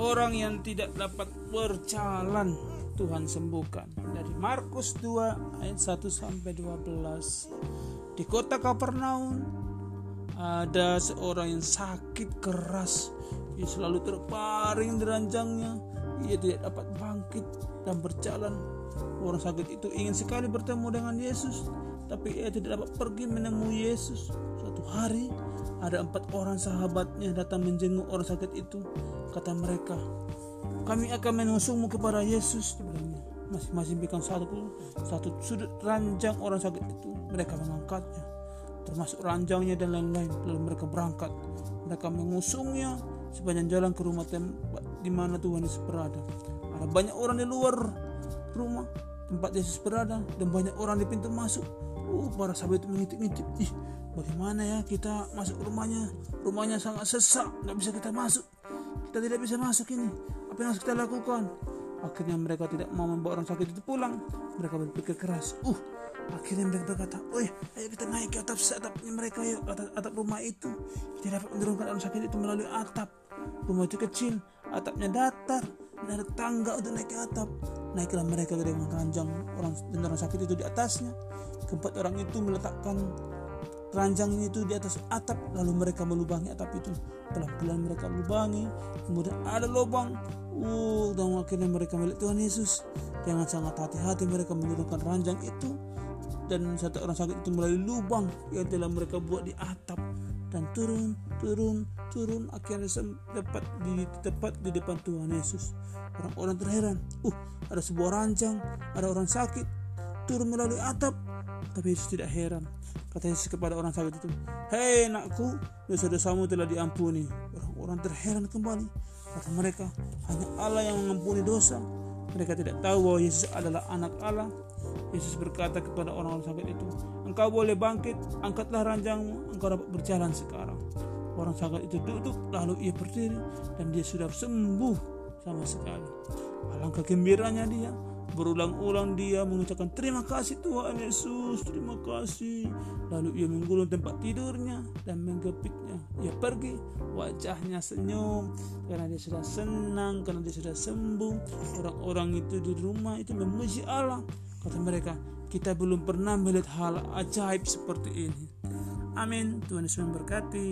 orang yang tidak dapat berjalan Tuhan sembuhkan. Dari Markus 2 ayat 1 sampai 12 di kota Kapernaum ada seorang yang sakit keras. Ia selalu terbaring di ranjangnya ia tidak dapat bangkit dan berjalan. Orang sakit itu ingin sekali bertemu dengan Yesus tapi ia tidak dapat pergi menemui Yesus. Suatu hari ada empat orang sahabatnya datang menjenguk orang sakit itu. Kata mereka kami akan mengusungmu kepada Yesus dibilangnya masing-masing pegang satu satu sudut ranjang orang sakit itu. Mereka mengangkatnya termasuk ranjangnya dan lain-lain. Lalu mereka berangkat. Mereka mengusungnya sepanjang jalan ke rumah tempat di mana Tuhan Yesus berada. Ada banyak orang di luar rumah tempat Yesus berada dan banyak orang di pintu masuk. Uh para sahabat itu mengintip-ngintip bagaimana ya kita masuk rumahnya? Rumahnya sangat sesak nggak bisa kita masuk. Kita tidak bisa masuk ini. Apa yang harus kita lakukan? Akhirnya mereka tidak mau membawa orang sakit itu pulang. Mereka berpikir keras. Uh akhirnya mereka berkata oh ayo kita naik ke atap atapnya mereka yuk atap, atap rumah itu. Kita dapat menurunkan orang sakit itu melalui atap. Rumah itu kecil atapnya datar dan ada tangga untuk naik ke atap. Naiklah mereka dengan ranjang orang dan orang sakit itu di atasnya. Keempat orang itu meletakkan Ranjang itu di atas atap lalu mereka melubangi atap itu. Pelan-pelan mereka lubangi kemudian ada lubang. Uh, dan akhirnya mereka melihat Tuhan Yesus. Dengan sangat hati-hati mereka menurunkan ranjang itu. Dan satu orang sakit itu melalui lubang yang telah mereka buat di atap. Dan turun turun turun. Akhirnya tepat di tepat di depan Tuhan Yesus. Orang-orang terheran. Uh ada sebuah ranjang ada orang sakit. Turun melalui atap tapi Yesus tidak heran Kata Yesus kepada orang sakit itu, Hei anakku, dosa-dosamu telah diampuni. Orang-orang terheran kembali. Kata mereka, hanya Allah yang mengampuni dosa. Mereka tidak tahu bahwa Yesus adalah anak Allah. Yesus berkata kepada orang-orang sakit itu, Engkau boleh bangkit, angkatlah ranjangmu, engkau dapat berjalan sekarang. Orang sakit itu duduk, lalu ia berdiri, dan dia sudah sembuh sama sekali. Alangkah gembiranya dia Berulang-ulang dia mengucapkan terima kasih Tuhan Yesus, terima kasih. Lalu ia menggulung tempat tidurnya dan menggepitnya. Ia pergi, wajahnya senyum karena dia sudah senang, karena dia sudah sembuh. Orang-orang itu di rumah itu memuji Allah. Kata mereka, kita belum pernah melihat hal ajaib seperti ini. Amin. Tuhan Yesus memberkati.